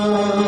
Amen.